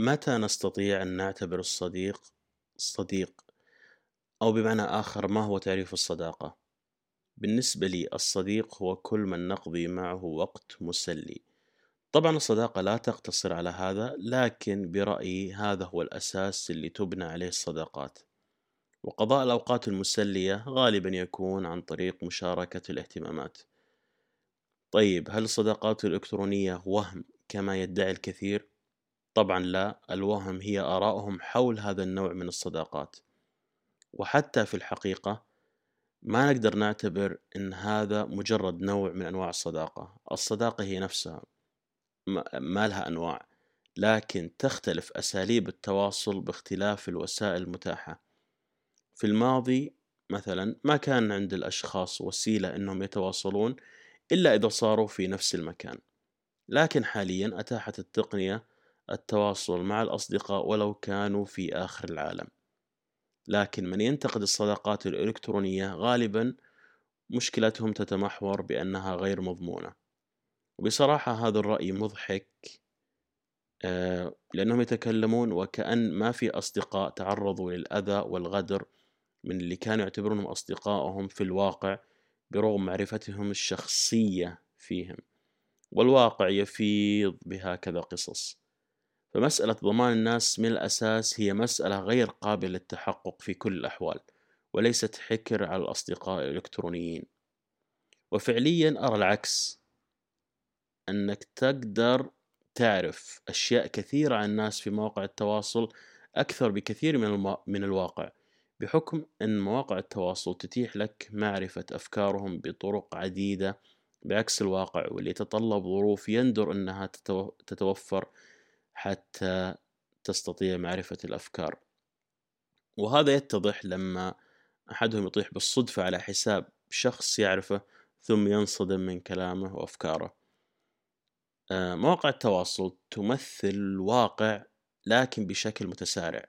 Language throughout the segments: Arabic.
متى نستطيع أن نعتبر الصديق صديق؟ أو بمعنى آخر ما هو تعريف الصداقة؟ بالنسبة لي الصديق هو كل من نقضي معه وقت مسلي طبعا الصداقة لا تقتصر على هذا لكن برأيي هذا هو الأساس اللي تبنى عليه الصداقات وقضاء الأوقات المسلية غالبا يكون عن طريق مشاركة الاهتمامات طيب هل الصداقات الإلكترونية وهم كما يدعي الكثير؟ طبعا لا الوهم هي آراؤهم حول هذا النوع من الصداقات. وحتى في الحقيقة ما نقدر نعتبر إن هذا مجرد نوع من أنواع الصداقة. الصداقة هي نفسها ما لها أنواع لكن تختلف أساليب التواصل باختلاف الوسائل المتاحة. في الماضي مثلا ما كان عند الأشخاص وسيلة إنهم يتواصلون إلا إذا صاروا في نفس المكان. لكن حاليا أتاحت التقنية التواصل مع الأصدقاء ولو كانوا في آخر العالم. لكن من ينتقد الصداقات الإلكترونية غالبا مشكلتهم تتمحور بأنها غير مضمونة. وبصراحة هذا الرأي مضحك آه، لأنهم يتكلمون وكأن ما في أصدقاء تعرضوا للأذى والغدر من اللي كانوا يعتبرونهم أصدقائهم في الواقع برغم معرفتهم الشخصية فيهم. والواقع يفيض بهكذا قصص. فمسألة ضمان الناس من الأساس هي مسألة غير قابلة للتحقق في كل الأحوال وليست حكر على الأصدقاء الإلكترونيين. وفعليا أرى العكس أنك تقدر تعرف أشياء كثيرة عن الناس في مواقع التواصل أكثر بكثير من, الم... من الواقع بحكم أن مواقع التواصل تتيح لك معرفة أفكارهم بطرق عديدة بعكس الواقع واللي يتطلب ظروف يندر أنها تتو... تتوفر حتى تستطيع معرفة الأفكار. وهذا يتضح لما أحدهم يطيح بالصدفة على حساب شخص يعرفه ثم ينصدم من كلامه وأفكاره. آه، مواقع التواصل تمثل الواقع لكن بشكل متسارع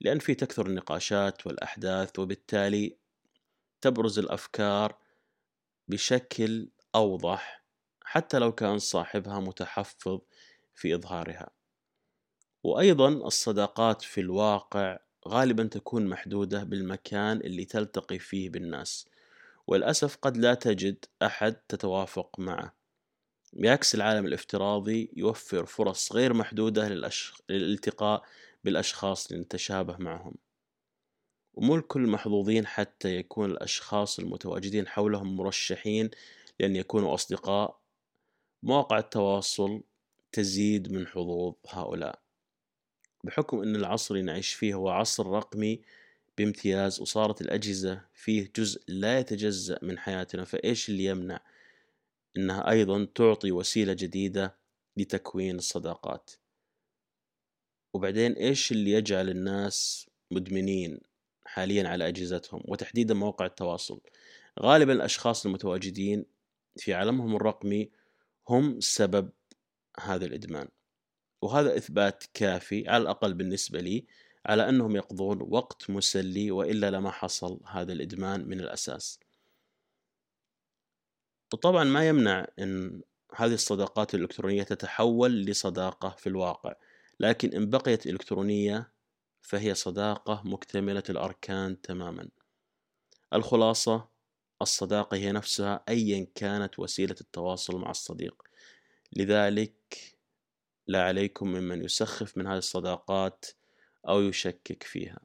لأن في تكثر النقاشات والأحداث وبالتالي تبرز الأفكار بشكل أوضح حتى لو كان صاحبها متحفظ في إظهارها. وأيضا الصداقات في الواقع غالبا تكون محدودة بالمكان اللي تلتقي فيه بالناس وللأسف قد لا تجد أحد تتوافق معه. بعكس العالم الافتراضي يوفر فرص غير محدودة. للالتقاء بالأشخاص اللي نتشابه معهم. ومو الكل محظوظين حتى يكون الأشخاص المتواجدين حولهم مرشحين لأن يكونوا أصدقاء. مواقع التواصل تزيد من حظوظ هؤلاء. بحكم أن العصر اللي نعيش فيه هو عصر رقمي بامتياز وصارت الأجهزة فيه جزء لا يتجزأ من حياتنا. فإيش اللي يمنع أنها أيضا تعطي وسيلة جديدة لتكوين الصداقات؟ وبعدين إيش اللي يجعل الناس مدمنين حاليا على أجهزتهم؟ وتحديدا مواقع التواصل. غالبا الأشخاص المتواجدين في عالمهم الرقمي هم سبب هذا الإدمان. وهذا إثبات كافي على الأقل بالنسبة لي على أنهم يقضون وقت مسلي وإلا لما حصل هذا الإدمان من الأساس. وطبعا ما يمنع أن هذه الصداقات الإلكترونية تتحول لصداقة في الواقع لكن إن بقيت إلكترونية فهي صداقة مكتملة الأركان تماما. الخلاصة الصداقة هي نفسها أيا كانت وسيلة التواصل مع الصديق. لذلك لا عليكم ممن يسخف من هذه الصداقات أو يشكك فيها.